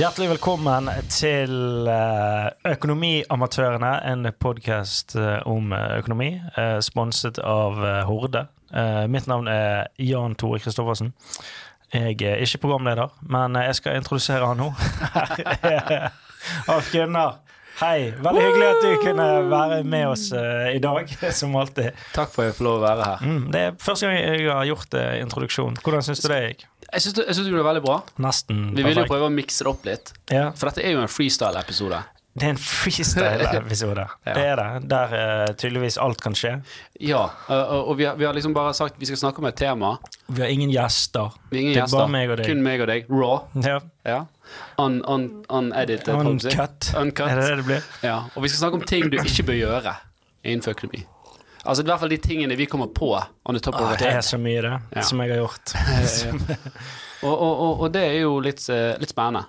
Hjertelig velkommen til eh, Økonomiamatørene, en podkast om eh, økonomi, eh, sponset av eh, Horde. Eh, mitt navn er Jan Tore Kristoffersen. Jeg er ikke programleder, men eh, jeg skal introdusere han nå. Alf Gunnar. Hei. Veldig hyggelig at du kunne være med oss eh, i dag, som alltid. Takk for at jeg får lov å være her. Mm, det er første gang jeg har gjort eh, introduksjon. Hvordan syns du det gikk? Jeg syns du, jeg synes du gjorde det veldig bra. Nesten Vi vil jo prøve å mikse det opp litt. Ja. For dette er jo en freestyle-episode. Det er en freestyle-episode. Ja. Det er det. Der uh, tydeligvis alt kan skje. Ja, og, og- vi, har, vi har liksom bare sagt vi skal snakke om et tema. Vi har ingen gjester. Ingen Det er gjester. bare meg og deg. Kun meg og deg. Raw. Ja. Ja. Un, un, unedited. Uncut. Uncut. Er det det det blir? Ja. Og vi skal snakke om ting du ikke bør gjøre innenfor økonomi. Altså i hvert fall de tingene vi kommer på on the top of Ah, det er så mye, det, Ja. som jeg har gjort. Og, og, og, og det er jo litt, eh, litt spennende.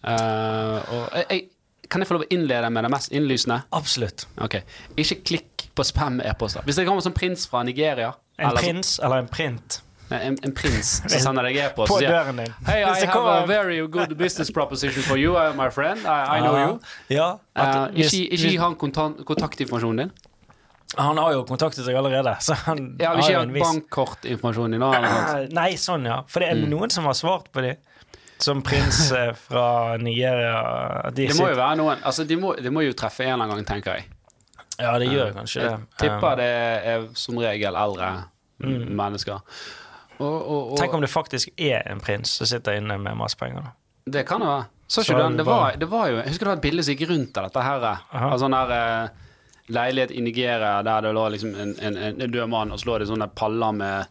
Uh, og jeg, kan jeg få lov å innlede med det mest innlysende? Absolutt. Ok, Ikke klikk på spam-e-poster. Hvis det kommer som prins fra Nigeria En eller prins eller en print Nei, en, en prins som sender deg e-post på døren din. Hey, I have a very good business proposition for you, uh, my friend. I, I know you. Ja, at uh, ikke ikke gi han kontaktinformasjonen din. Han har jo kontaktet seg allerede, så han Ja, har Ikke hatt eller noe sånt. Nei, sånn, ja. For det er Mm. noen som har svart på de. Som prins eh, fra Nigeria. De Det må jo være noen Altså, de må, de må jo treffe en eller annen gang, tenker jeg. Ja, det gjør kanskje det. Jeg tipper det er som regel eldre mennesker. Og, og, og Tenk om det faktisk er en prins som sitter inne med masse penger. da. Det kan det være. Så Så ikke du den? det var- det var jo Jeg husker det var et bilde som gikk rundt av dette her. Altså, sånn der eh, leilighet i Nigeria der det lå liksom en, en, en død mann, og så lå det sånne paller med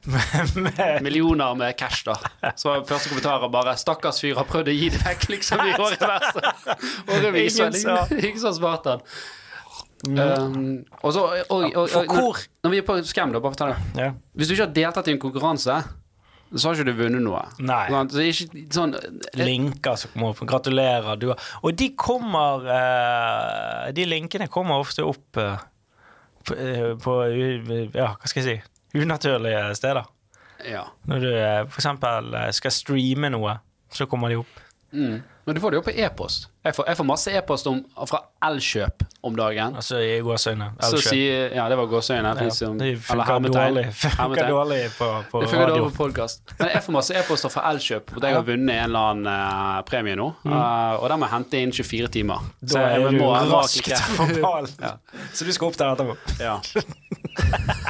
millioner med cash, da. Så var første kommentarer bare 'Stakkars fyr har prøvd å gi det vekk', liksom, i. Og. Ingen så smart, han. Um, og så og, og, og, når, når vi er på Scam, da, bare fortell det. ja. Hvis du ikke har deltatt i en konkurranse, så har ikke du vunnet noe. Nei. Sånn, så ikke sånn linker som kommer opp. Gratulerer. Du har Og de kommer eh, De linkene kommer ofte opp eh, på, eh, på Ja, hva skal jeg si unaturlige steder. Ja. Når du eh, for eksempel eh, skal streame noe, så kommer de opp. Mm. Men du får det jo på e-post. Jeg får, jeg får masse e-post fra Elkjøp om dagen. Altså i gåseøyne. Elkjøp. Ja, det var gåseøyne. Ja, ja. det funker dårlig, funker dårlig på, på Det funker radio. dårlig på. Men jeg får masse e-poster fra Elkjøp, hvor jeg har vunnet en eller annen eh, premie nå. Eh, og den må jeg hente inn 24 timer. Mm. Da er jeg du må- raskt på ballen. Ja. Så du skal opp der etterpå. Ja.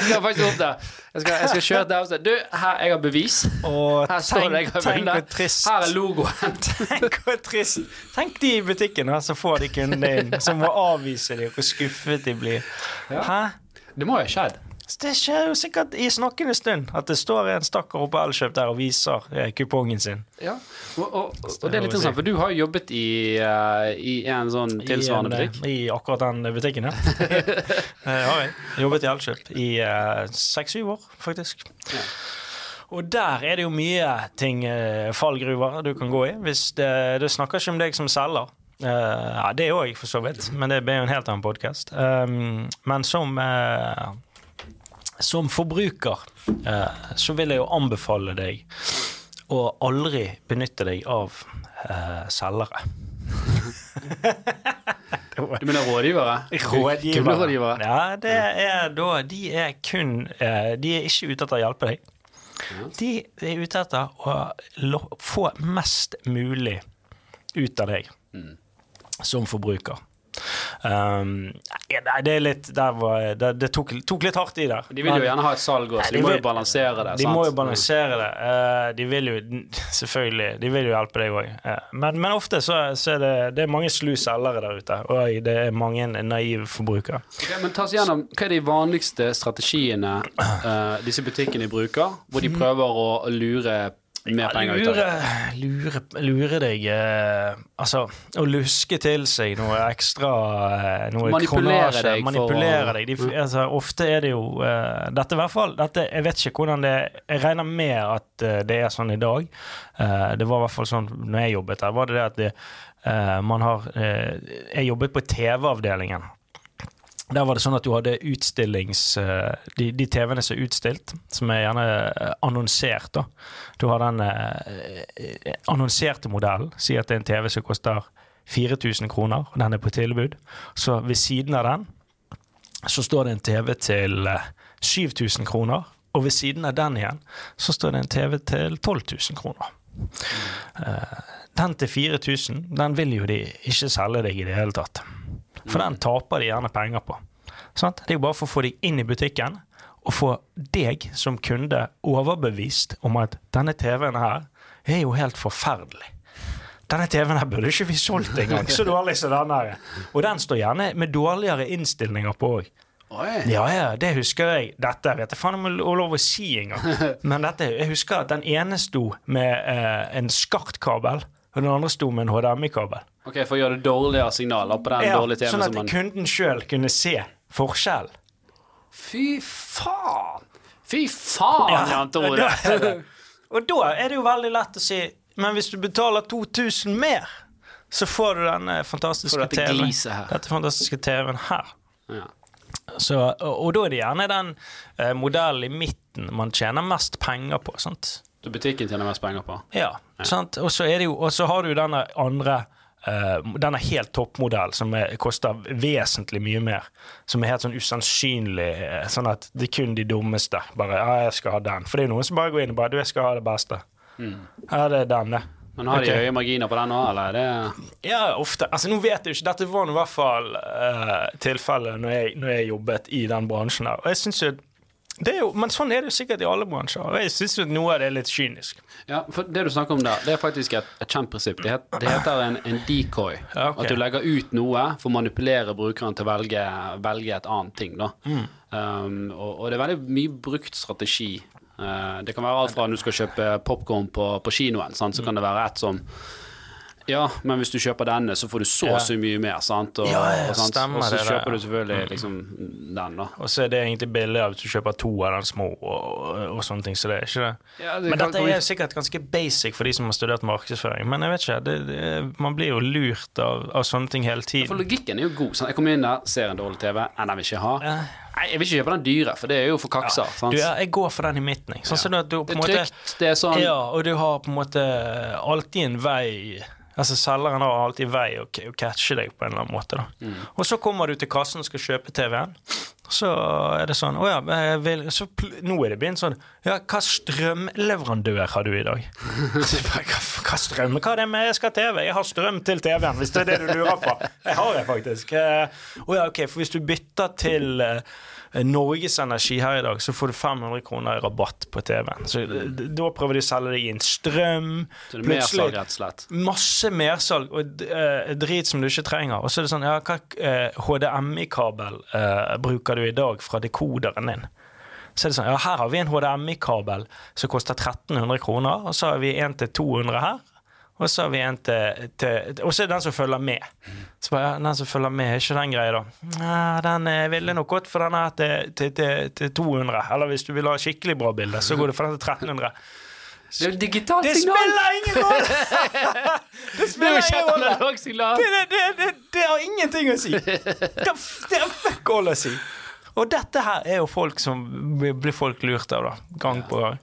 jeg skal faktisk opp der. Jeg skal, jeg skal kjøre der og si Du, her, jeg har bevis. Og Her står det jeg har tenk vunnet. Her er logoen. Tenk hvor trist Tenk de i butikken her som får de kundene inn, som må avvise dem, hvor skuffet de blir. Hæ? Det må jo ha skjedd. Det skjer jo sikkert i snakkende stund at det står en stakkar oppe på Elkjøp der og viser eh, kupongen sin. Ja. Og, og, og det er litt interessant, for du har jo jobbet i, uh, i en sånn tilsvarende I, en, butikk. eh, I akkurat den butikken, ja. jeg har jeg. Jobbet i Elkjøp i seks-syv år, faktisk. Ja. Og der er det jo mye ting, fallgruver, du kan gå i. Hvis det, det snakker ikke om deg som selger. Uh, ja, det òg, for så vidt, men det blir jo en helt annen podkast. men som eh, som forbruker eh, så vil jeg jo anbefale deg å aldri benytte deg av eh, selgere. Du mener rådgivere? Rådgivere. rådgivere. Ja, det er da De er kun eh, De er ikke ute etter å hjelpe deg. De er ute etter å få mest mulig ut av deg Mm. som forbruker. Um, nei, det er litt var Det, det tok, tok litt hardt i der. De vil jo gjerne ha et salg også, så de må vil- jo balansere det. de sant? må jo balansere det. Uh, de vil jo selvfølgelig De vil jo hjelpe deg òg. men, men ofte så, så er det, det er mange slu selgere der ute, og det er mange naive forbrukere. Okay, men ta oss gjennom, Hva er de vanligste strategiene uh, disse butikkene bruker, hvor de prøver å lure mer penger ut av det? lure, lure deg eh, Altså, å luske til seg noe ekstra eh, Noe Manipulere kronasje, deg Manipulere for, deg. De, altså, ofte er det jo eh, Dette i hvert fall dette, Jeg vet ikke hvordan det Jeg regner med at eh, det er sånn i dag. Eh, det var i hvert fall sånn når jeg jobbet her. Var det det at det, eh, man har Jeg jobbet på TV-avdelingen. Der var det sånn at du hadde utstillings... eh, De, de TV-ene som er utstilt, som er gjerne eh, annonsert, da. Du har den eh, eh, annonserte modellen. Si at det er en TV som koster 4000 kroner, og den er på tilbud. Så ved siden av den så står det en TV til eh, 7000 kroner, og ved siden av den igjen så står det en TV til 12 000 kroner. Den til 4000, den vil jo de ikke selge deg i det hele tatt. For den taper de gjerne penger på. Sant? Det er jo bare for å få deg inn i butikken og få deg som kunde overbevist om at denne TV-en her er jo helt forferdelig. Denne TV-en her burde ikke vi solgt engang, så dårlig som den her er. Og den står gjerne med dårligere innstillinger på òg. Ja, ja, det husker jeg. Dette vet jeg faen om jeg har lov å si engang. Men dette, jeg husker at den ene sto med eh, en SCART-kabel, og den andre sto med en HDMI-kabel. Ok, For å gjøre det dårligere signaler på den Ja, dårlige TV-en sånn at man kunden sjøl kunne se forskjell. Fy faen! Fy faen, Ja, Jan Tore! Og da er det jo veldig lett å si Men hvis du betaler 2000 mer, så får du denne fantastiske TV-en. her. Dette fantastiske TV-en her. Ja. Så, og, og da er det gjerne den eh, modellen i midten man tjener mest penger på. sant? Så butikken tjener mest penger på. Ja, sant? Og så det jo, og så har du denne andre eh, er helt toppmodell som er, koster vesentlig mye mer. Som er helt sånn usannsynlig. eh, Sånn at det er kun de dummeste. Bare ja, jeg skal ha den. For det er noen som bare går inn og bare du, jeg skal ha det beste. Ja, det er denne. Men har de Ok. høye marginer på den òg, eller er det Ja, ofte. Altså, nå vet jeg jo ikke. Dette var i hvert fall uh, tilfellet når jeg, når jeg jobbet i den bransjen her. Og jeg synes jo jo, Men sånn er det jo sikkert i alle bransjer. Og jeg syns noe av det er litt kynisk. Ja, for det du snakker om der, det er faktisk et, et kjempeprinsipp. Det, het, det heter en, en decoy. Ja, okay. At du legger ut noe for å manipulere brukeren til å velge, velge et annet ting. Da. Mm. Um, og, og det er veldig mye brukt strategi. Uh, det kan være alt fra når du skal kjøpe popkorn på, på kinoen, sant? så kan det være et som ja, men hvis du kjøper denne, så får du så Ja. og så mye mer. Sant? Og, Ja, ja, og, sant? stemmer og så det kjøper du selvfølgelig liksom den, da. Og så er det egentlig billigere hvis du kjøper to av den små og, og sånne ting. Så det er ikke det. Ja, det Men dette er sikkert ganske basic for de som har studert markedsføring. Men jeg vet ikke, det, det, man blir jo lurt av, av sånne ting hele For tiden. logikken er jo god. Sant? Jeg kommer inn der, ser en dårlig TV. Enn den vil ikke ha. Ja. Nei, jeg vil ikke kjøpe den dyre, for det er jo for kakser. sant? Du, jeg går for den i midten. jeg. Sånn at du på det er er måte trygt, det er sånn Ja, og du har på en måte alltid en vei Altså Selgeren har alltid vei å, å catche deg på en eller annen måte. Mm. Og så kommer du til kassen og skal kjøpe TV-en. Så er det sånn Å ja, vil, så nå er det begynt sånn Ja, hva strømleverandør har du i dag? Hva, hva strøm? Hva er det med jeg skal ha TV? Jeg har strøm til TV-en, hvis det er det du lurer på. Jeg har det faktisk. Eh, Å ja, ok, for hvis du bytter til eh, Norges Energi her i dag, så får du 500 kroner i rabatt på TV-en. Så eh, Da prøver de å selge deg inn strøm. Så det er mersalg, rett og slett. Masse mersalg og eh, drit som du ikke trenger. Og så er det sånn, ja, hva eh, HDMI-kabel uh, bruker du i dag fra dekoderen din? Så er det sånn, ja, her har vi en HDMI-kabel som koster 1300 kroner, og så har vi en til 200 her. Og så har vi en til, til Og så er det den som følger med. Så bare, ja, den som følger med, er ikke den greia, da? Nei, den eh, ville nok gått for den her til, til, til, til 200. Eller hvis du vil ha skikkelig bra bilde, så går det for den til 1300. Det er jo digitalt Det signal! spiller ingen rolle! Det er spiller ingen rolle! Det, det, det, det, har ingenting å si. Det, har fuck all å si. Og dette her er jo folk som blir blir folk lurt av, da. Gang på gang.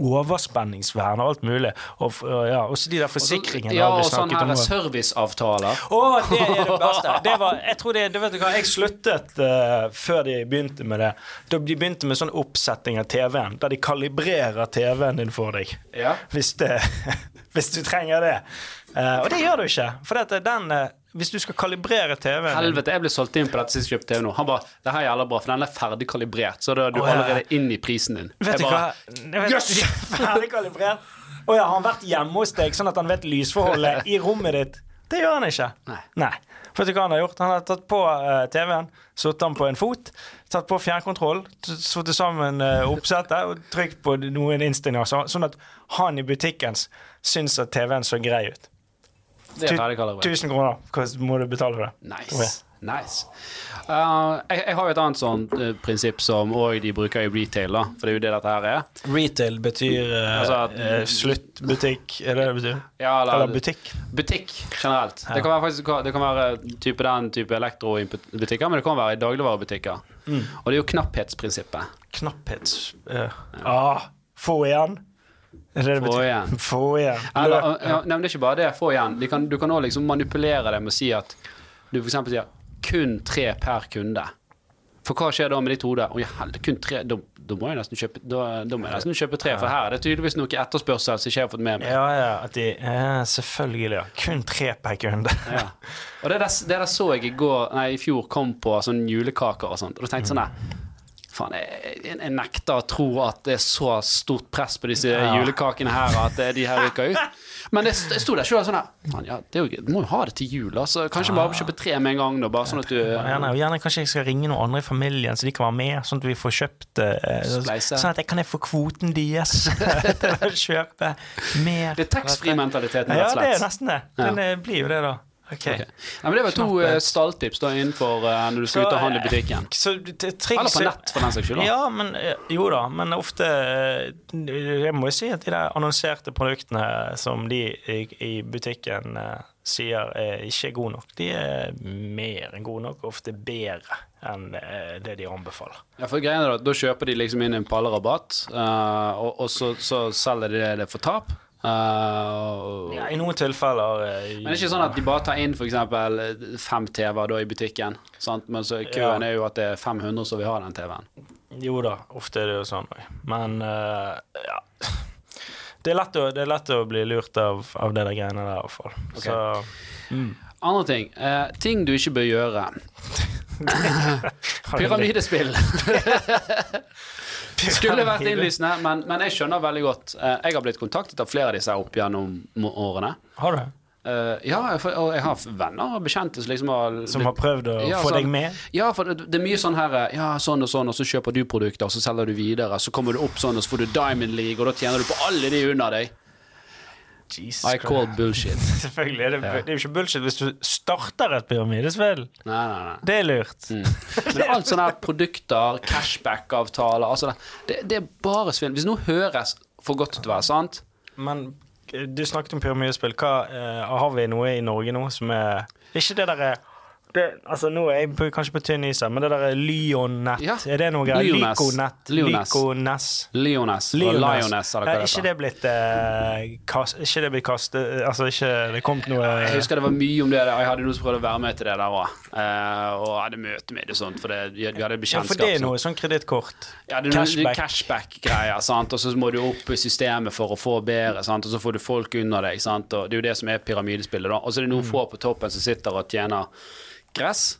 Overspenningsvern og alt mulig. Og, ja, også de der forsikringene Ja, og sånn snakket her serviceavtaler. Å, det er det beste. Det var, jeg tror det, du vet du hva, jeg sluttet uh, før de begynte med det. Da de begynte med sånn oppsetting av TV-en, der de kalibrerer TV-en din for deg. Ja. Hvis, det, hvis du trenger det. Uh, og det gjør du ikke. For dette, den, eh, hvis du skal kalibrere TV-en Helvete, jeg ble solgt inn på dette sist jeg TV nå. Han bare Det her er jævla bra, for den er ferdig kalibrert. Så da er du oh, ja. allerede inn i prisen din. Vet Jeg du bare, Yes! Ferdig kalibrert. Å ja, har han vært hjemme hos deg sånn at han vet lysforholdet i rommet ditt? Det gjør han ikke. Nei. Vet du hva han har gjort? Han har tatt på uh, TV-en, satt den på en fot, tatt på fjernkontroll, satt sammen uh, oppsettet og trykt på noen innstillinger, sånn at han i butikken syns at TV-en så grei ut. Det er Tu- 1000 kroner. hvordan må du betale for det? Nice. nice. Uh, jeg, jeg har jo et annet sånn uh, prinsipp som òg de bruker i retail, da. For det er jo det dette her er. Retail betyr uh, Altså at- eh, sluttbutikk, er det det betyr? Ja, Eller butikk? Butikk generelt. Det kan være, faktisk, det kan være type den type elektrobutikker, men det kan være i dagligvarebutikker. Mm. Og det er jo knapphetsprinsippet. Knapphets... Ja. ah, få igjen? Få igjen. Få igjen. Eller, ja, nei, men det er ikke bare det. Få igjen. De kan, du kan òg liksom manipulere det med å si at du f.eks. sier kun tre per kunde. For hva skjer da med ditt hode? Oh, ja, kun tre? Da, da må jeg nesten kjøpe Da, da må jeg nesten kjøpe tre, for her det er det tydeligvis noe etterspørsel som ikke jeg har fått med meg. Ja, ja, de, ja, selvfølgelig. Ja. Kun tre per kunde. Ja. Og det der, det der så jeg i går Nei, i fjor kom på sånn julekaker og sånt. Og da tenkte jeg sånn der Faen, jeg, jeg, jeg nekter å tro at det er så stort press på disse Ja. julekakene her at eh, de her ryker ut. Men det st- jeg sto der sjøl sånn her ja, det jo, Du må jo ha det til jul, altså. Kanskje bare kjøpe tre med en gang, da, bare sånn at du Gjerne, og gjerne kanskje jeg skal ringe noen andre i familien, så de kan være med, sånn at vi får kjøpt eh, Sånn at jeg kan jeg få kvoten deres til å kjøpe mer. Det er taxfree-mentaliteten, Ja, rett og det er nesten det. Ja. Den eh, blir jo det, da. Ok. okay. Nei, men det var to eh, stalltips da innenfor uh, når du skal ut og handle i butikken. Så det- triks- Eller på nett, for den saks skyld. Ja, men eh, jo da, men ofte eh, Jeg må jo si at de der annonserte produktene som de i, i butikken uh, sier er ikke er gode nok, de er mer enn gode nok, ofte bedre enn eh, det de anbefaler. Ja, for greia er at Da kjøper de liksom inn en pallerabatt, eh, og, og så, så selger de det for tap. Og- Ja, I noen tilfeller eh, Men det er ikke sånn at de bare tar inn f.eks. fem TV-er i butikken. Sant? Men så køen Ja. er jo at det er 500 som vil ha den TV-en. Jo da, ofte er det jo sånn òg. Men uh, ja det er, å, det er lett å bli lurt av, av det der greiene der, i hvert fall. Okay. Så mm. Andre ting. Uh, ting du ikke bør gjøre. Pyramidespill. Skulle vært innlysende, men, men jeg skjønner veldig godt. Eh, jeg har blitt kontaktet av flere av disse opp gjennom årene. Har du? Uh, ja, for, og jeg har venner og bekjente som liksom har Som har prøvd å Ja, få sånn- deg med? Ja, for det, det er mye sånn her eh, Ja, sånn og sånn, og så kjøper du produkter, og så selger du videre. Så kommer du opp sånn, og så får du Diamond League, og da tjener du på alle de under deg. Jesus I call bullshit. Selvfølgelig. Er det, Ja. det er jo ikke bullshit hvis du starter et pyramidespill. Nei, nei, nei. Det er lurt. Men alt sånne her produkter, cashback-avtaler altså det, det er bare svinn. Hvis noe høres for godt til å være sant Men eh, du snakket om pyramidespill. Hva, uh, har vi noe i Norge nå som er Ikke det derre det, altså Nå er jeg kanskje på tynn is men det der Lyonett, Ja. er det noe greier? Lyconett? Lyoness Lyconess? Lioness. Lioness, Er ikke det blitt eh, kast, Ikke det blitt kastet Altså, ikke det kom noe Jeg husker det var mye om det. der, Jeg hadde noen som prøvde å være med til det der òg. og hadde møte med det og sånt, for det, vi hadde bekjentskap. Ja, for det er noe sånn kredittkort. Ja, det er cashback-greier, sant? og så må du opp i systemet for å få bedre, sant? og så får du folk under deg. Sant? Og det er jo det som er pyramidespillet. da. Og så er det noen Mm. få på toppen som sitter og tjener gress,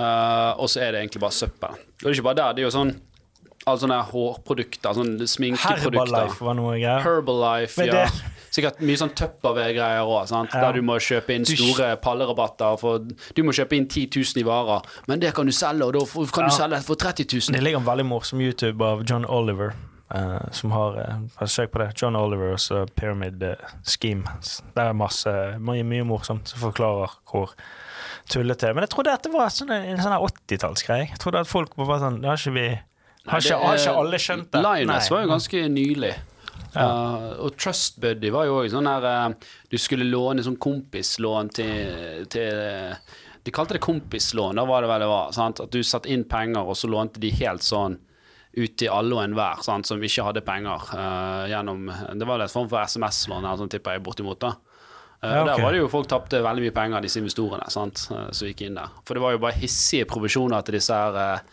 Uh, og så er det egentlig bare søppel. Og det er ikke bare der, det er jo sånn alle sånne hårprodukter, sånne sminkeprodukter. Herbalife var noe greier. Herbalife, ja. Sikkert mye sånn Tupperware-greier òg, Ja. der du må kjøpe inn store pallerabatter. For du må kjøpe inn 10 000 i varer, men det kan du selge, og da kan du Ja. selge for 30 000. Det ligger en veldig morsom YouTube av John Oliver. Eh, som har uh, Søk på det. John Oliver og Pyramid eh, Scheme. Det er masse, mye, mye morsomt som forklarer hvor tullete Men jeg trodde dette var sånn, en sånn 80-tallsgreie. Jeg trodde at folk var sånn Det har ikke vi Har det ikke, har ikke alle skjønt det? Nei. var jo ganske nylig. Ja. Uh, og Trust Buddy var jo òg sånn der uh, Du skulle låne sånn kompislån til, til De kalte det kompislån, da var det vel det var. Sant? At du satte inn penger, og så lånte de helt sånn ut til alle og enhver sant? som ikke hadde penger. uh, gjennom Det var en form for SMS-lån, sånn tipper jeg, bortimot. da Uh, Ja, okay. Der var det jo folk tapte veldig mye penger, disse investorene, sant? uh, som gikk inn der. For det var jo bare hissige provisjoner til disse her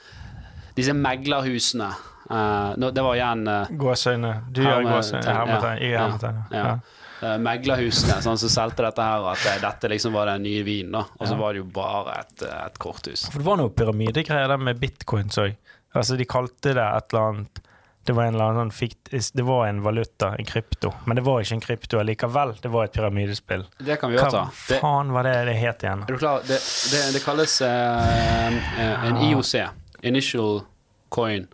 Disse meglerhusene. Det var igjen Gåsøyne. Du gjør gåsøyne. Hermetegn. Jeg hermetegn. ja. Ja. Eh, meglerhusene sånn, som solgte dette her, at eh, dette liksom var den nye vinen. Og så var det jo bare et, eh, et korthus. For det var noe pyramidegreier der med bitcoins òg. Altså, de kalte det et eller annet det var annen fikt, det var en valuta, en krypto, men det var ikke en krypto allikevel. Det var et pyramidespill. Det kan vi også ta. Hva faen var det det het igjen? er du klar? Det, det, det kalles eh, eh, en IOC. Initial Coin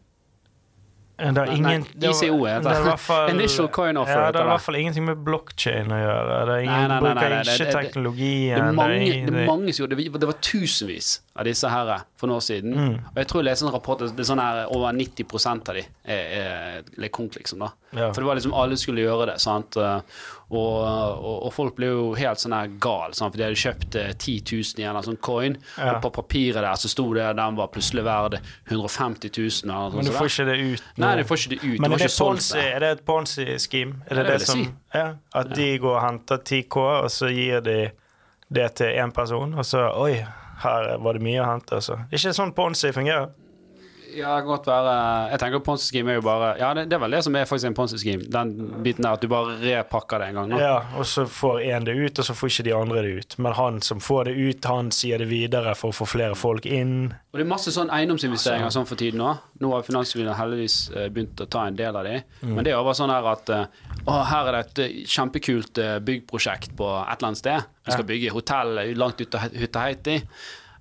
Det har ingen, nei, ICO heter det. fall- Initial coin offer Ja, det har i hvert fall ingenting med blockchain å gjøre. Det er ingen Nei, nei, nei, bruker ikke det- teknologien. Det er mange, det det er mange som gjorde det. Det var tusenvis av disse her for noen år siden. Mm. Og jeg tror jeg leste en rapport det er sånn her over 90% av de er, er lekonk, liksom. da Ja. For det var liksom alle skulle gjøre det. sant og, og, og folk ble jo helt sånn her gal, sant? for de hadde kjøpt eh, 10 000 i en sånn coin, Ja. og på papiret der så sto det at den var plutselig verd 150 000. Eller noe Men du får ikke det ut nå. Nei, du får ikke det ut. Men er det, Ponzi, er det et Ponzi-scheme? Er det det, det det, som si. ja, At de går og henter 10K, og så gir de det til én person, og så Oi, her var det mye å hente, altså. Ikke sånn Ponzi fungerer. Ja, det kan godt være Jeg tenker Ponzi Scheme er jo bare Ja, det, det er vel det som er faktisk en Ponzi Scheme. Den biten der at du bare repakker det en gang. Nå. Ja, og så får én det ut, og så får ikke de andre det ut. Men han som får det ut, han sier det videre for å få flere folk inn. Og det er masse sånn eiendomsinvesteringer sånn for tiden òg. Nå har Finanstilsynet heldigvis eh, begynt å ta en del av de. Men det er jo bare sånn her at eh, Å, her er det et eh, kjempekult byggprosjekt på et eller annet sted. Vi skal bygge hotell langt ute av Hytta-Heiti.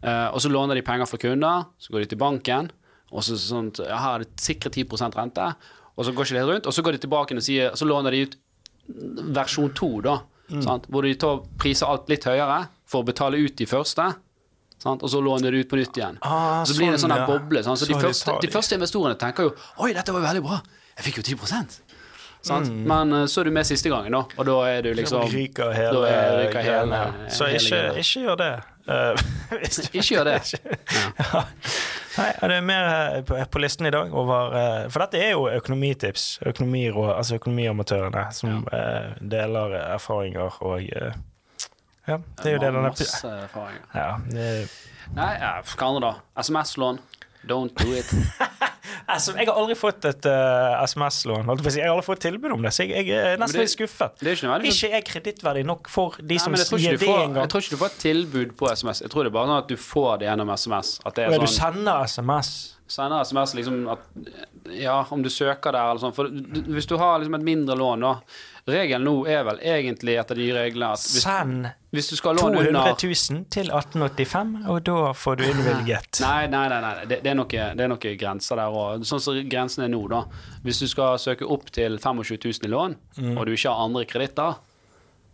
Eh, og så låner de penger fra kunder, så går de til banken, og så sånn ja, her er det sikre 10 rente. Og så går ikke det rundt, og så går de tilbake og sier, så låner de ut versjon to, da. Sant? Hvor de tar, priser alt litt høyere for å betale ut de første. Sant? Og så låner de ut på nytt igjen. Ah, så blir det en sånn ja. boble. Så, Så de, første, de første investorene tenker jo Oi, dette var jo veldig bra. Jeg fikk jo 10 sant? Mm. Men eh, så er du med siste gangen, da. Og da er du liksom ryker hele, er- ryker hele- hele Så ikke, hele ikke gjør det. Uh, Ikke gjør det. Ja. Nei, er det er mer eh, på, listen i dag over eh, For dette er jo økonomitips. Økonomiråd, altså Økonomiamatørene som eh, deler erfaringer og Ja, det er jo det er Masse erfaringer. ja, det, Nei, ja, hva annet da? SMS-lån. Don't do it. altså, Jeg har aldri fått et uh, SMS-lån. jeg har aldri fått tilbud om det, så jeg, jeg er nesten det- litt skuffet. Det er ikke nødvendig. Ikke er kredittverdig nok for de Nei, som sier gir det engang. en gang. jeg tror ikke du får et tilbud på SMS. Jeg tror det er bare sånn at du får det gjennom SMS. At det Ja, sånn, du sender SMS. Sender SMS liksom at Ja, om du søker der eller sånn. For hvis du har liksom et mindre lån, da Regelen nå er vel egentlig etter de reglene at hvis, Send hvis du skal ha lån 200 under 000 til 1885, og da får du innvilget. Nei, nei, nei, nei. Det, det, er noe, det noen grenser der òg. Sånn som grensen er nå, da. Hvis du skal søke opp til 25 000 i lån, Mm. og du ikke har andre kreditter,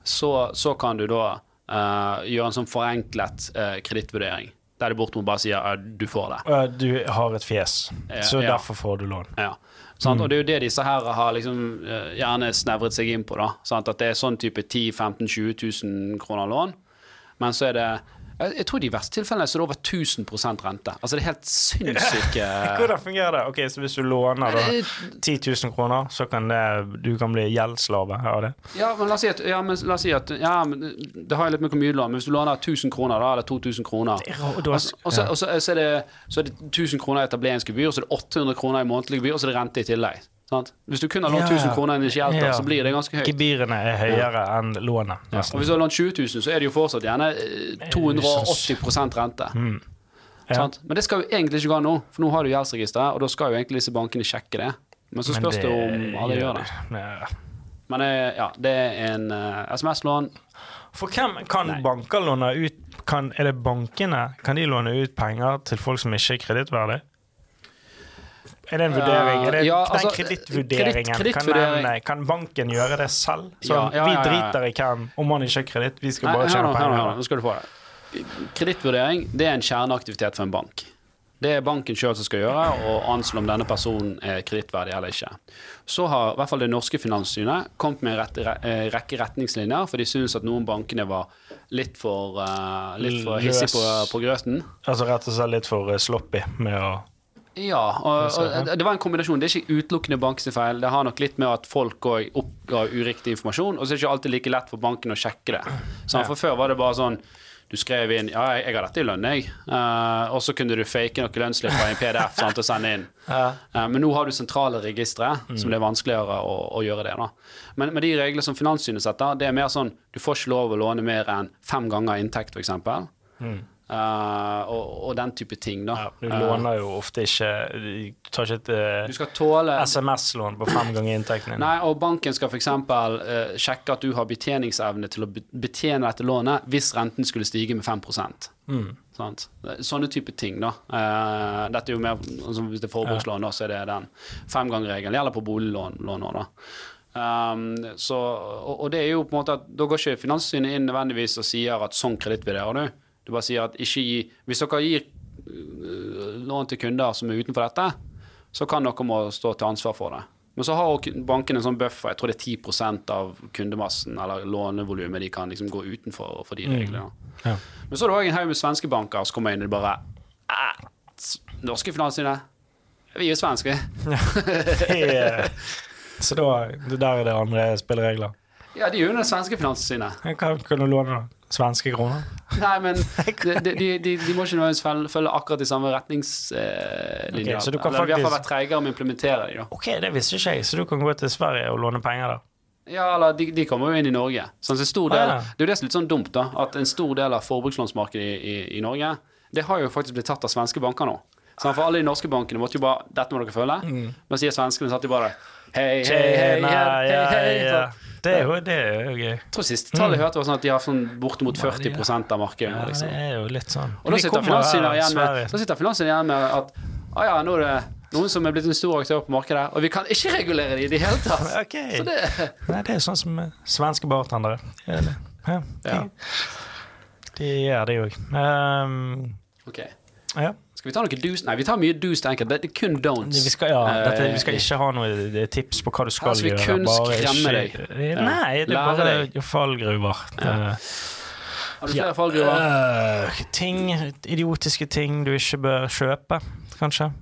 så, så kan du da uh, gjøre en sånn forenklet uh, kredittvurdering. Der det bortimot bare sier at du får det. Du har et fjes, så ja. derfor får du lån. Ja. Mm. Og det er jo det disse her har liksom eh, gjerne snevret seg inn på. da sant? At det er sånn type 10 15 20 000 kroner lån. Men så er det jeg, jeg tror de verste tilfellene så er det over 1000% rente. Altså det er helt sinnssyke Hvordan fungerer det? Ok, så Hvis du låner da 10 000 kroner, så kan det, du kan bli gjeldsslave av det? Ja, men la oss si at, ja, men, si at ja, men Det har jeg litt med hvor mye du låner, men hvis du låner 1000 kroner, da, eller 2000 kroner er Og så- er det så er det 1000 kroner i etableringsgebyr, så er det 800 kroner i månedlig gebyr, og så er det rente i tillegg. Sant? Hvis du kun har lånt 1000 kroner initielt, da, så blir det ganske høyt. Gebyrene er høyere enn lånet. Og hvis du har lånt 20 000, så er det jo fortsatt gjerne eh, 280 rente. Sant? Men det skal jo egentlig ikke gå an nå, for nå har du gjeldsregisteret, og da skal jo egentlig disse bankene sjekke det. Men så Men spørs det om alle gjør det. Ja. Men eh, ja, det er en uh, SMS-lån. For hvem kan Nei. banker låne ut kan, Er det bankene? Kan de låne ut penger til folk som ikke er kredittverdige? Er det en vurdering? Er det, Ja, den altså, kredittvurderingen, kreditt- kan, kan banken gjøre det selv? Så Ja, ja, Vi driter i hvem, om man ikke har kreditt, vi skal bare tjene penger. nå skal du få det. Kredittvurdering det er en kjerneaktivitet for en bank. Det er banken sjøl som skal gjøre, og anslå om denne personen er kredittverdig eller ikke. Så har i hvert fall det norske finanssynet kommet med en rett, re, eh, rekke retningslinjer, for de synes at noen bankene var litt for, uh, litt for hissige på, på grøten. Altså rett og slett litt for eh, sloppy med å Ja, og, og det var en kombinasjon. Det er ikke utelukkende bankens feil. Det har nok litt med at folk òg oppga uriktig informasjon, og så er det ikke alltid like lett for banken å sjekke det. Så For før var det bare sånn du skrev inn ja, jeg, jeg har dette i lønn, jeg. Uh, og så kunne du fake noen lønnsslipper i en PDF sant, og sende inn. Ja. Eh, men nå har du sentrale registre, som det er vanskeligere å, å gjøre det. da. Men med de reglene som Finanssynet setter, det er mer sånn du får ikke lov å låne mer enn fem ganger inntekt, f.eks. Mm. Og, og den type ting, da. ja, Du Eh, låner jo ofte ikke Du tar ikke et uh, tåle SMS-lån på fem ganger inntekten din. Nei, og banken skal f.eks. Uh, sjekke at du har betjeningsevne til å betjene dette lånet hvis renten skulle stige med 5% Mm. Sånne type ting, da. Uh, dette er jo mer altså Hvis det er forbrukslån, da, så er det den femgangregelen. Gjelder på boliglån òg, da. Um, så, og, og det er jo på en måte at da går ikke Finanstilsynet inn nødvendigvis og sier at sånn kreditt vurderer du. Du bare sier at ikke gi Hvis dere gir lån til kunder som er utenfor dette, så kan dere må stå til ansvar for det. Men så har banken en sånn buffer, jeg tror det er 10 av kundemassen eller lånevolumet de kan liksom gå utenfor for de reglene. Ja. Men så er det òg en haug med svenske banker som kommer inn og bare "Eh, Norske finanstilsynet, vi er jo svenske. Er- Så da der er det andre spilleregler. Ja, de er jo under svenske finanstilsynet. Hva kan du låne, da? Svenske kroner? Nei, men de, de, de, de, må ikke nødvendigvis følge, akkurat de samme retningslinjene. Okay, så du kan Eller i hvert fall være treigere med å implementere dem. Ok, det visste ikke jeg, så du kan gå til Sverige og låne penger der. Ja, eller de, de kommer jo inn i Norge. Sånn, så en stor del, Ah, ja. Det er jo det som er litt sånn dumt, da. At en stor del av forbrukslånsmarkedet i, i, i Norge, det har jo faktisk blitt tatt av svenske banker nå. Så for alle de norske bankene måtte jo bare Dette må dere følge. Mm. Men sier svenskene satt jo bare Hei, hei, hei, hei, hei. Det er jo, det er jo gøy. Jeg tror siste tallet jeg hørte, var sånn at de har sånn bortimot 40% av markedet. Ja, det liksom. er jo litt sånn. Og da sitter Finanstilsynet igjen igjen med at ah, ja, nå er det noen som er blitt en stor aktør på markedet, og vi kan ikke regulere de i det hele tatt. Okay. Så det, Nei, det er sånn som svenske bartendere. Ja, de, Ja. de gjør det òg. Um, ok. ja. Skal vi ta noe do's? Nei, vi tar mye do's, tenker jeg. Det er kun don'ts. Vi skal, ja, dette, vi skal Eh, ikke ha noe tips på hva du skal Her skal vi gjøre. kun skremme deg. Ja. Nei, det er Lære bare deg. fallgruver. Det- Har du flere fallgruver? Uh, ting, idiotiske ting du ikke bør kjøpe, kanskje.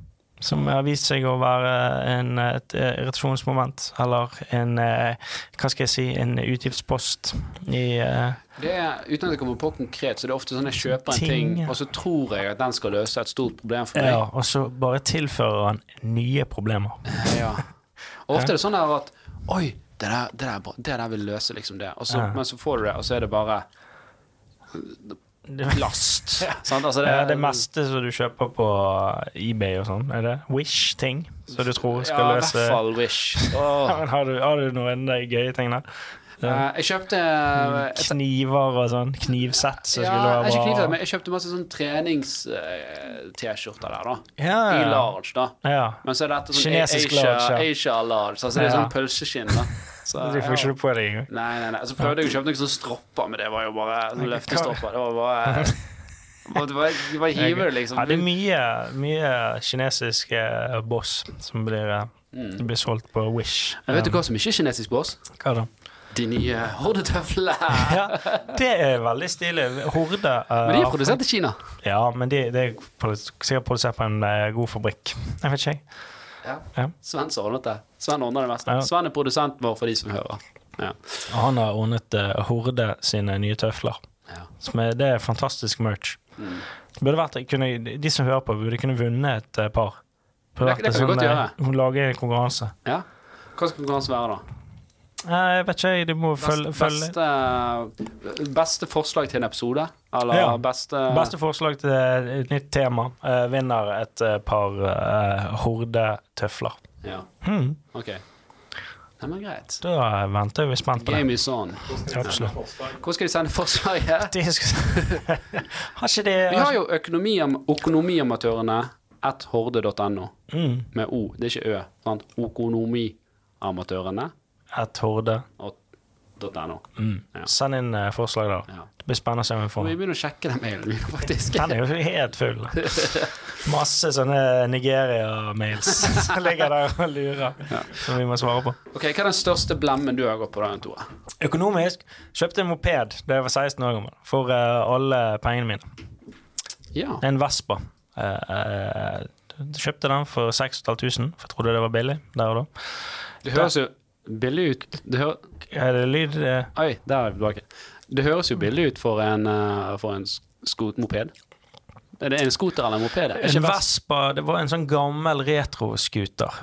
Som har vist seg å være en, et irritasjonsmoment, eller en eh, Hva skal jeg si En utgiftspost i uh, Det er, uten at jeg kommer på konkret, så det er ofte sånn jeg kjøper en ting, Ting. og så tror jeg at den skal løse et stort problem for meg. Ja, og så bare tilfører han nye problemer. Ja. Og ofte er det sånn at Oi, det der, det der, er det der vil løse liksom det. Så, Ja. Men så får du det, og så er det bare last. Sant? Altså Det, det meste som du kjøper på eBay og sånn, er det Wish-ting som du tror skal ja, i hvert fall Wish. Oh. Har, du, har du noen eh, gøye ting der? Eh, jeg kjøpte et, Kniver og sånn. Knivsett som ja, skulle være ikke knivsett, men jeg kjøpte masse sånn trenings-T-skjorter der, da. Ja, I large, da. ja. Men så er dette sånn Kinesisk Asia, large, ja. Asia large. Altså det er sånn pølseskinn, da. Så, Du får ikke det på deg engang. Nei, nei, nei. Så prøvde jeg å kjøpe noen sånne stropper, men det var jo bare sånne løftestropper. Det var bare Det var, det var hive det, liksom. Ja, det er mye, mye kinesisk eh, boss som blir, eh, Mm. blir solgt på Wish. Men vet du hva som ikke er kinesisk boss? Hva da? De nye hordetøflene. Ja, det er veldig stilig. Horde uh, Men de er produsert i Kina. Ja, men de, de er sikkert produsert på en god fabrikk. Jeg vet ikke, jeg. Ja. Sven som ordnet det. Sven ordner det meste. Sven er produsenten vår for de som hører. Ja. Han har ordnet uh, Horde sine nye tøfler. Ja. Som er, det er fantastisk merch. Mm. Vært, kunne, de som hører på, burde kunne vunnet et eh, par. Burde Det- det, det kan vi godt gjøre. gjøre. lager en konkurranse. ja. Hva skal konkurransen være, da? Nei, jeg vet ikke, du må følge, følge. beste, beste forslag til en episode? Eller Ja. beste Beste forslag til et nytt tema uh, vinner et eh, par uh, hordetøfler. Ja, Hmm. OK. Nei, men greit. Da venter vi spent på det. Game is on. Absolutt. Hvor skal de sende forslaget? De skal... har ikke de Vi har jo Økonomiamatørene at horde.no mm, med O, det er ikke Ø. Sant? Økonomiamatørene et horde. .no. Mm. Ja. Send inn uh, forslag der. Ja. Det blir spennende å se om vi får vi begynner å sjekke den mailen min, faktisk. Den er jo helt full. Masse sånne Nigeria-mails som ligger der og lurer, som vi må svare på. Ok, Hva er den største blemmen du har gått på, da, Tore? Økonomisk kjøpte en moped da jeg var 16 år gammel, for uh, alle pengene mine. Ja. En Vespa. Uh, kjøpte den for 6500, for jeg trodde det var billig der og da. Det høres jo billig ut. Det hø Er det lyd eh, Oi, der er vi tilbake. Det høres jo billig ut for en, uh, for en sko moped. Er det en scooter eller en moped? En Vespa det var en sånn gammel retroscooter.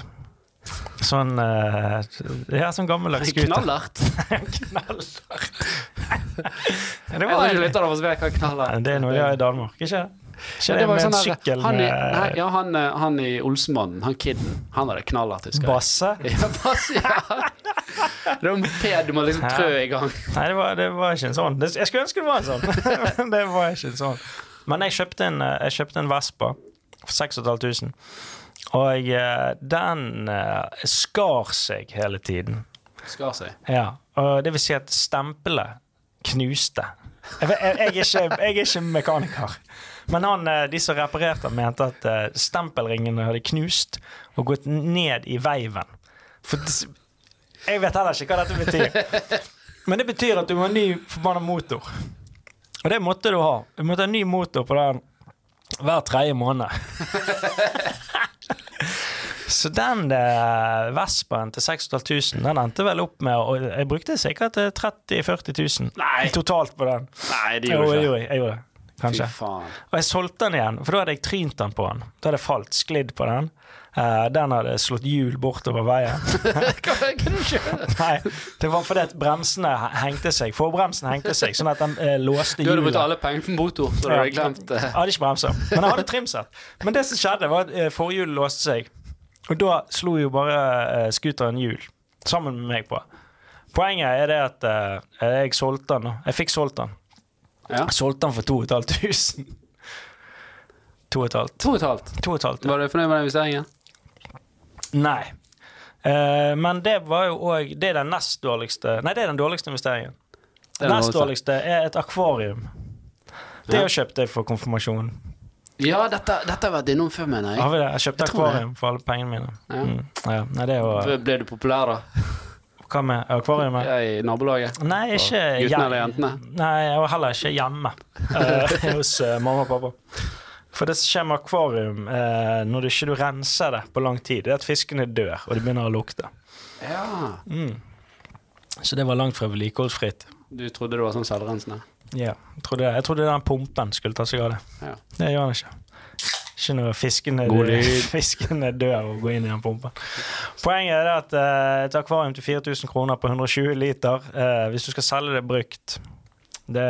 Sånn uh, Ja, sånn gammeldags scooter. knallert? Knallert. det, var, jeg, ikke lytterne vår vet jeg, knallert det er noe de har i Danmark, ikke det? Ja, det, det med sånn en sykkel han i, nei, Ja, han, eh, han i Olsemannen, han kiden, han hadde knallert, husker jeg. basse? Ja, Basse, ja. Det var en ped du må liksom trø i gang. Nei, det var, det var ikke en sånn. Jeg skulle ønske det var en sånn, men det var ikke en sånn. Men jeg kjøpte en, eh, jeg kjøpte en Vespa for 6500. Og eh, den eh, skar seg hele tiden. Skar seg. Ja, og det vil si at stempelet knuste. Jeg, jeg, jeg, er ikke, jeg er ikke mekaniker. Men han, eh, de som reparerte, mente at eh, stempelringene hadde knust og gått ned i veiven. For jeg vet heller ikke hva dette betyr. Men det betyr at du må ha ny forbanna motor. Og det måtte du ha. Du måtte ha ny motor på den hver tredje måned. Så den eh, Vespaen til 6500, den endte vel opp med Og jeg brukte sikkert eh, 30 000-40 000 Nei. totalt på den. Nei, det gjorde jeg ikke Jeg, jeg gjorde det. Kanskje. Og jeg solgte den igjen, for da hadde jeg trynt den på den. Da hadde jeg falt, sklidd på den. Uh, den hadde slått hjul bortover veien. Nei, det var fordi at bremsene hengte seg. Forbremsen hengte seg, sånn at den uh, låste Du hadde brukt alle pengene på motor, så du hadde glemt eh, Jeg hadde ikke bremser, men jeg hadde trimsett. Men det som skjedde, var at uh, forhjulet låste seg. Og da slo jo bare uh, scooteren hjul sammen med meg på. Poenget er det at jeg solgte den. Jeg fikk solgt den. Ja. Solgte den for 2500. 2500. To og et halvt. 2500. Var du fornøyd med den investeringen? Nei. Uh, men det var jo òg Det er den nest dårligste Nei, det er den dårligste investeringen. Er den nest dårligste. er et akvarium. Det Ja. kjøpte jeg for konfirmasjon. Ja, dette, dette har vært innom før, mener Har jeg. vi det? Jeg kjøpte Jeg akvarium for alle pengene mine. Ja. Mm. Ja. Nei, det er Ble du populær, da? Hva med akvariet? I nabolaget? Nei, ikke Guttene eller jentene? Nei, var heller ikke hjemme uh, hos uh, mamma og pappa. For det som skjer med akvarium eh, når du ikke du renser det på lang tid, det er at fiskene dør, og det begynner å lukte. Ja. Mm. Så det var langt fra vedlikeholdsfritt. Du trodde det var sånn selvrensende? Ja, jeg trodde, jeg trodde den pumpen skulle ta seg av det. Ja. Det gjør den ikke. Ikke når fiskene, lyd. fiskene dør og går inn i den pumpen. Poenget er at eh, et akvarium til 4000 kroner på 120 liter, eh, hvis du skal selge det brukt, det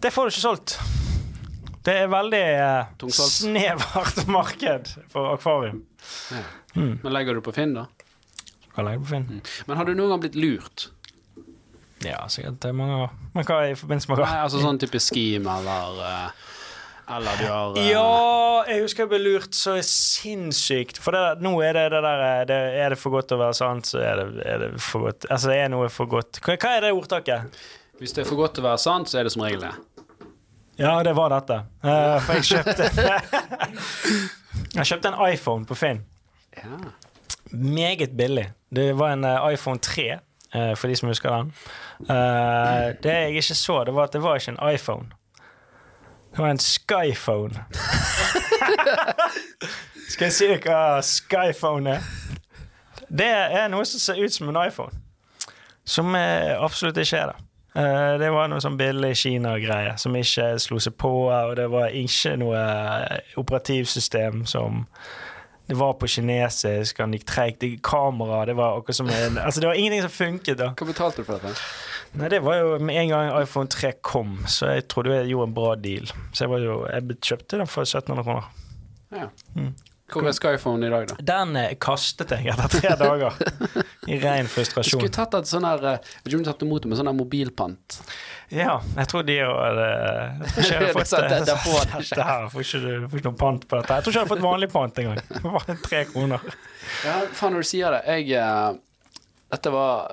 Det får du ikke solgt. Det er veldig eh, snevert marked for akvarium. Ja. Mm. Men legger du på Finn, da? Kan legge på Finn. Men har du noen gang blitt lurt? Ja, sikkert det er mange år. Men hva i forbindelse med hva? Nei, altså sånn type scheme, eller eh, Eller du har eh, Ja, jeg husker jeg ble lurt så sinnssykt. For det, nå er det det der eh, det, Er det for godt å være sant, så er det, er det for godt. Altså, det er noe for godt Hva, hva er det ordtaket? Hvis det er for godt til å være sant, så er det som regel det. Ja, det var dette. Uh, for jeg kjøpte Jeg kjøpte en iPhone på Finn. Ja. Meget billig. Det var en uh, iPhone 3, uh, for de som husker den. Eh, det jeg ikke så, det var at det var ikke en iPhone. Det var en Skyphone. Skal jeg si dere hva Skyphone er? Det er noe som ser ut som en iPhone. Som eh, absolutt ikke er det. Eh, det var noe sånn billig Kina-greie som ikke slo seg på, og det var ikke noe eh, operativsystem som det var på kinesisk, han gikk treigt. Det- Kamera Det var akkurat som en Altså, det var ingenting som funket, da. Hva betalte du for dette? Nei, det var jo med en gang iPhone 3 kom, så jeg trodde jeg gjorde en bra deal. Så jeg var jo Jeg kjøpte den for 1700 kroner. Ja. Mm. Hvor er Skyphone i dag, da? Den eh, kastet jeg etter tre dager. I ren frustrasjon. Du skulle tatt et sånn her eh, du tatt imot det, med sånn her mobilpant. Ja, jeg tror de hadde Jeg tror ikke fått Det- det-. Dette her får ikke får ikke noe pant på dette. Jeg tror ikke jeg hadde fått vanlig pant engang. Bare tre kroner. Ja, faen, når du sier det. Jeg eh, Dette var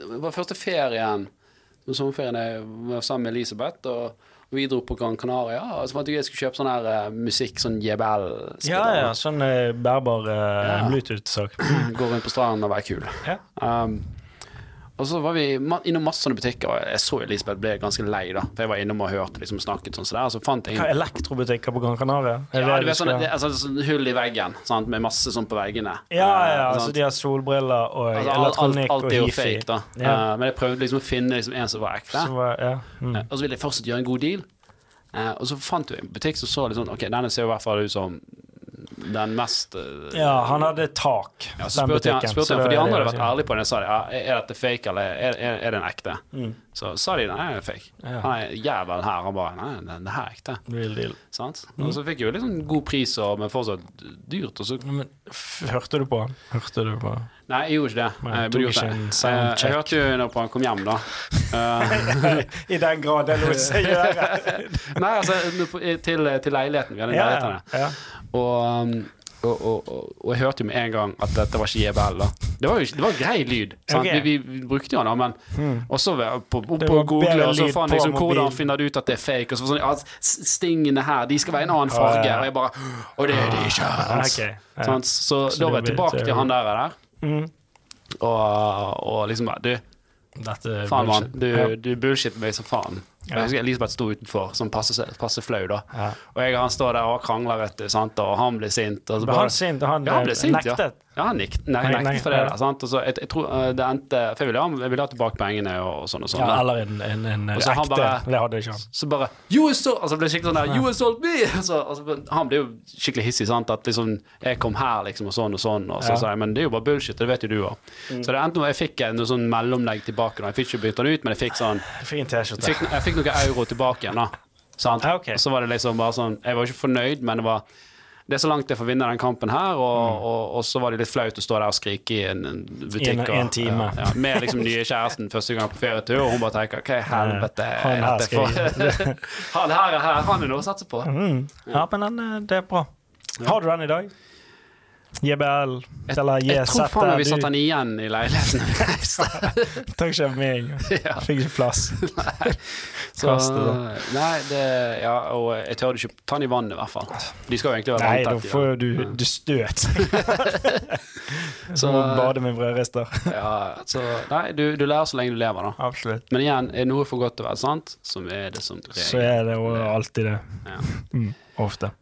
Det var første ferien sommerferien jeg var sammen med Elisabeth, og vi dro på Gran Canaria. Og så fant jeg jeg skulle kjøpe sånn her uh, musikk, sånn JBL. Ja, ja, sånn uh, bærbar uh, Ja. Bluetooth-sak. Gå rundt på stranden og være kul. Ja. Um, og så var vi innom masse sånne butikker, og jeg så Elisabeth ble ganske lei, da. For jeg var innom og hørte liksom snakket sånn, så der, så fant jeg Hva er elektrobutikker på Gran Canaria? Ja, det du vet, sånne, sånn, det, altså, sånn hull i veggen, sant, med masse sånn på veggene. Ja, ja, Eh, altså de har solbriller og Altså, alt, alt, elektronikk alt og er jo fake, da. Ja. Uh, men jeg prøvde liksom å finne liksom en som var ekte. Som var, ja. mm. uh, Og så ville jeg fortsatt gjøre en god deal. Uh, og så fant vi en butikk som så litt sånn Ok, denne ser i hvert fall ut som den mest eh, ja, han hadde tak, ja, så den spurte jeg, spurte jeg, for de andre hadde vært ærlige på det. Jeg sa de, ja, er dette fake, eller er, er, er det en ekte? Mm. Så sa de nei, det er fake. Ja. Han er jævel her. Han bare nei, det, det her er ekte. Real deal. Sant? Mm. Og så fikk jeg jo litt sånn god pris, og, men fortsatt dyrt. Så Men Hørte du på han? Hørte du på Nei, jeg gjorde ikke det. Men, Jeg tok ikke det. en Eh, soundcheck. Jeg hørte jo når på han kom hjem, da. Eh, I den grad det lot seg gjøre. Nei, altså til, til leiligheten. Vi hadde en Ja, leilighet ja, ja. Og, um, og, og, og, og jeg hørte jo med en gang at dette var ikke JBL. da Det var jo ikke- det var grei lyd. Sant? Ok. Vi, vi brukte jo den, men Og så var på, på Google, og så fant jeg liksom hvordan finner du ut at det er fake. Og så sånn, ja, Stingene her, de skal være en annen farge. Og jeg bare Og det er de ikke. Okay. Ja. Så, Så da var jeg tilbake til han der. der Mm. og, og liksom bare Du, Dette faen mann, du, Ja. du bullshit meg som faen. Ja. Elisabeth sto utenfor, som passe, passe flau, da. Ja. Og jeg, han står der og krangler, vet du, sant? og han blir sint. Og så bare- han sint? Han, Ja, han ble eh, sint, nektet? Ja, han nei, Nei, nektet for det. ja. sant? Og så jeg, jeg tror eh, det endte For jeg ville ha, jeg ville ha tilbake pengene og, og sånn og sånn. Ja, eller en, en, en han ekte bare- Det hadde ikke han. så bare You assault Altså ble skikkelig sånn der You sold me! Og så, og han ble jo skikkelig hissig, sant. At liksom Jeg kom her, liksom, og sånn og sånn. Og så Ja. sa jeg men det er jo bare bullshit, det vet jo du òg. Så det endte med at jeg fikk en sånn mellomlegg tilbake. Da. Jeg fikk ikke bytte den ut, men jeg fikk sånn Jeg fikk en T-skjorte. fikk, Jeg fikk noen euro tilbake igjen, da. Sant? Ja, ok. Og så var det liksom bare sånn Jeg var ikke fornøyd, men det var det er så langt jeg får vinne den kampen her, og, og, og så var det litt flaut å stå der og skrike i en, en butikk. En- en time. Ja, ja, med liksom nye kjæresten første gang på ferietur, og hun bare tenker hva i helvete Han er her for Han her er her, han er noe å satse på. Mm. Ja, men eh, det er bra. Har du den i dag? JBL eller Jeg tror faen meg vi satte han igjen i leiligheten. Takk ikke for meg Fikk ikke plass. Så, Kast det, da. nei, det Ja, og jeg tør ikke ta den i vannet, i hvert fall. De skal jo egentlig være Nei, da får du, du støt. Så- Så må bade med brødrister. Ja, så Nei, du, du lærer så lenge du lever, da. Absolutt. Men igjen, er noe for godt til å være sant, som er det som Så er det jo alltid det. Ja. Mm, ofte.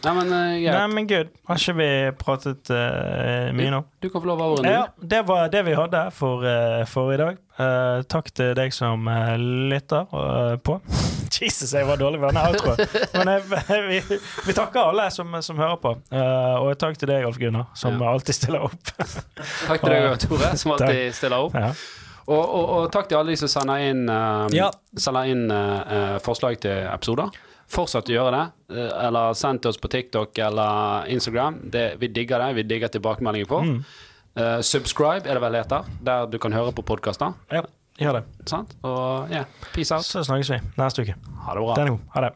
Nei, men uh, Nei, men gud, Har ikke vi pratet uh, mye nå? Du kan få lov av ordet. Ja, det var det vi hadde for, uh, for i dag. Eh, takk til deg som uh, lytter på. Jesus, jeg var dårlig med denne outroen. Men jeg, vi, vi takker alle som, som hører på. Eh, og takk til deg, Alf Gunnar, som Ja. alltid stiller opp. Takk til deg, Tore, som alltid stiller opp. ja. Og, og, og takk til alle de som sender inn, uh, Ja. sender inn uh, forslag til episoder. Fortsett å gjøre det. eh, eller send til oss på TikTok eller Instagram. Det, vi digger det. Vi digger tilbakemeldinger på. Mm. Uh, subscribe er det vel heter, der du kan høre på podkaster. ja, gjør det. Sant? Og ja, peace out. Så snakkes vi neste uke. Ha det bra. Ha det.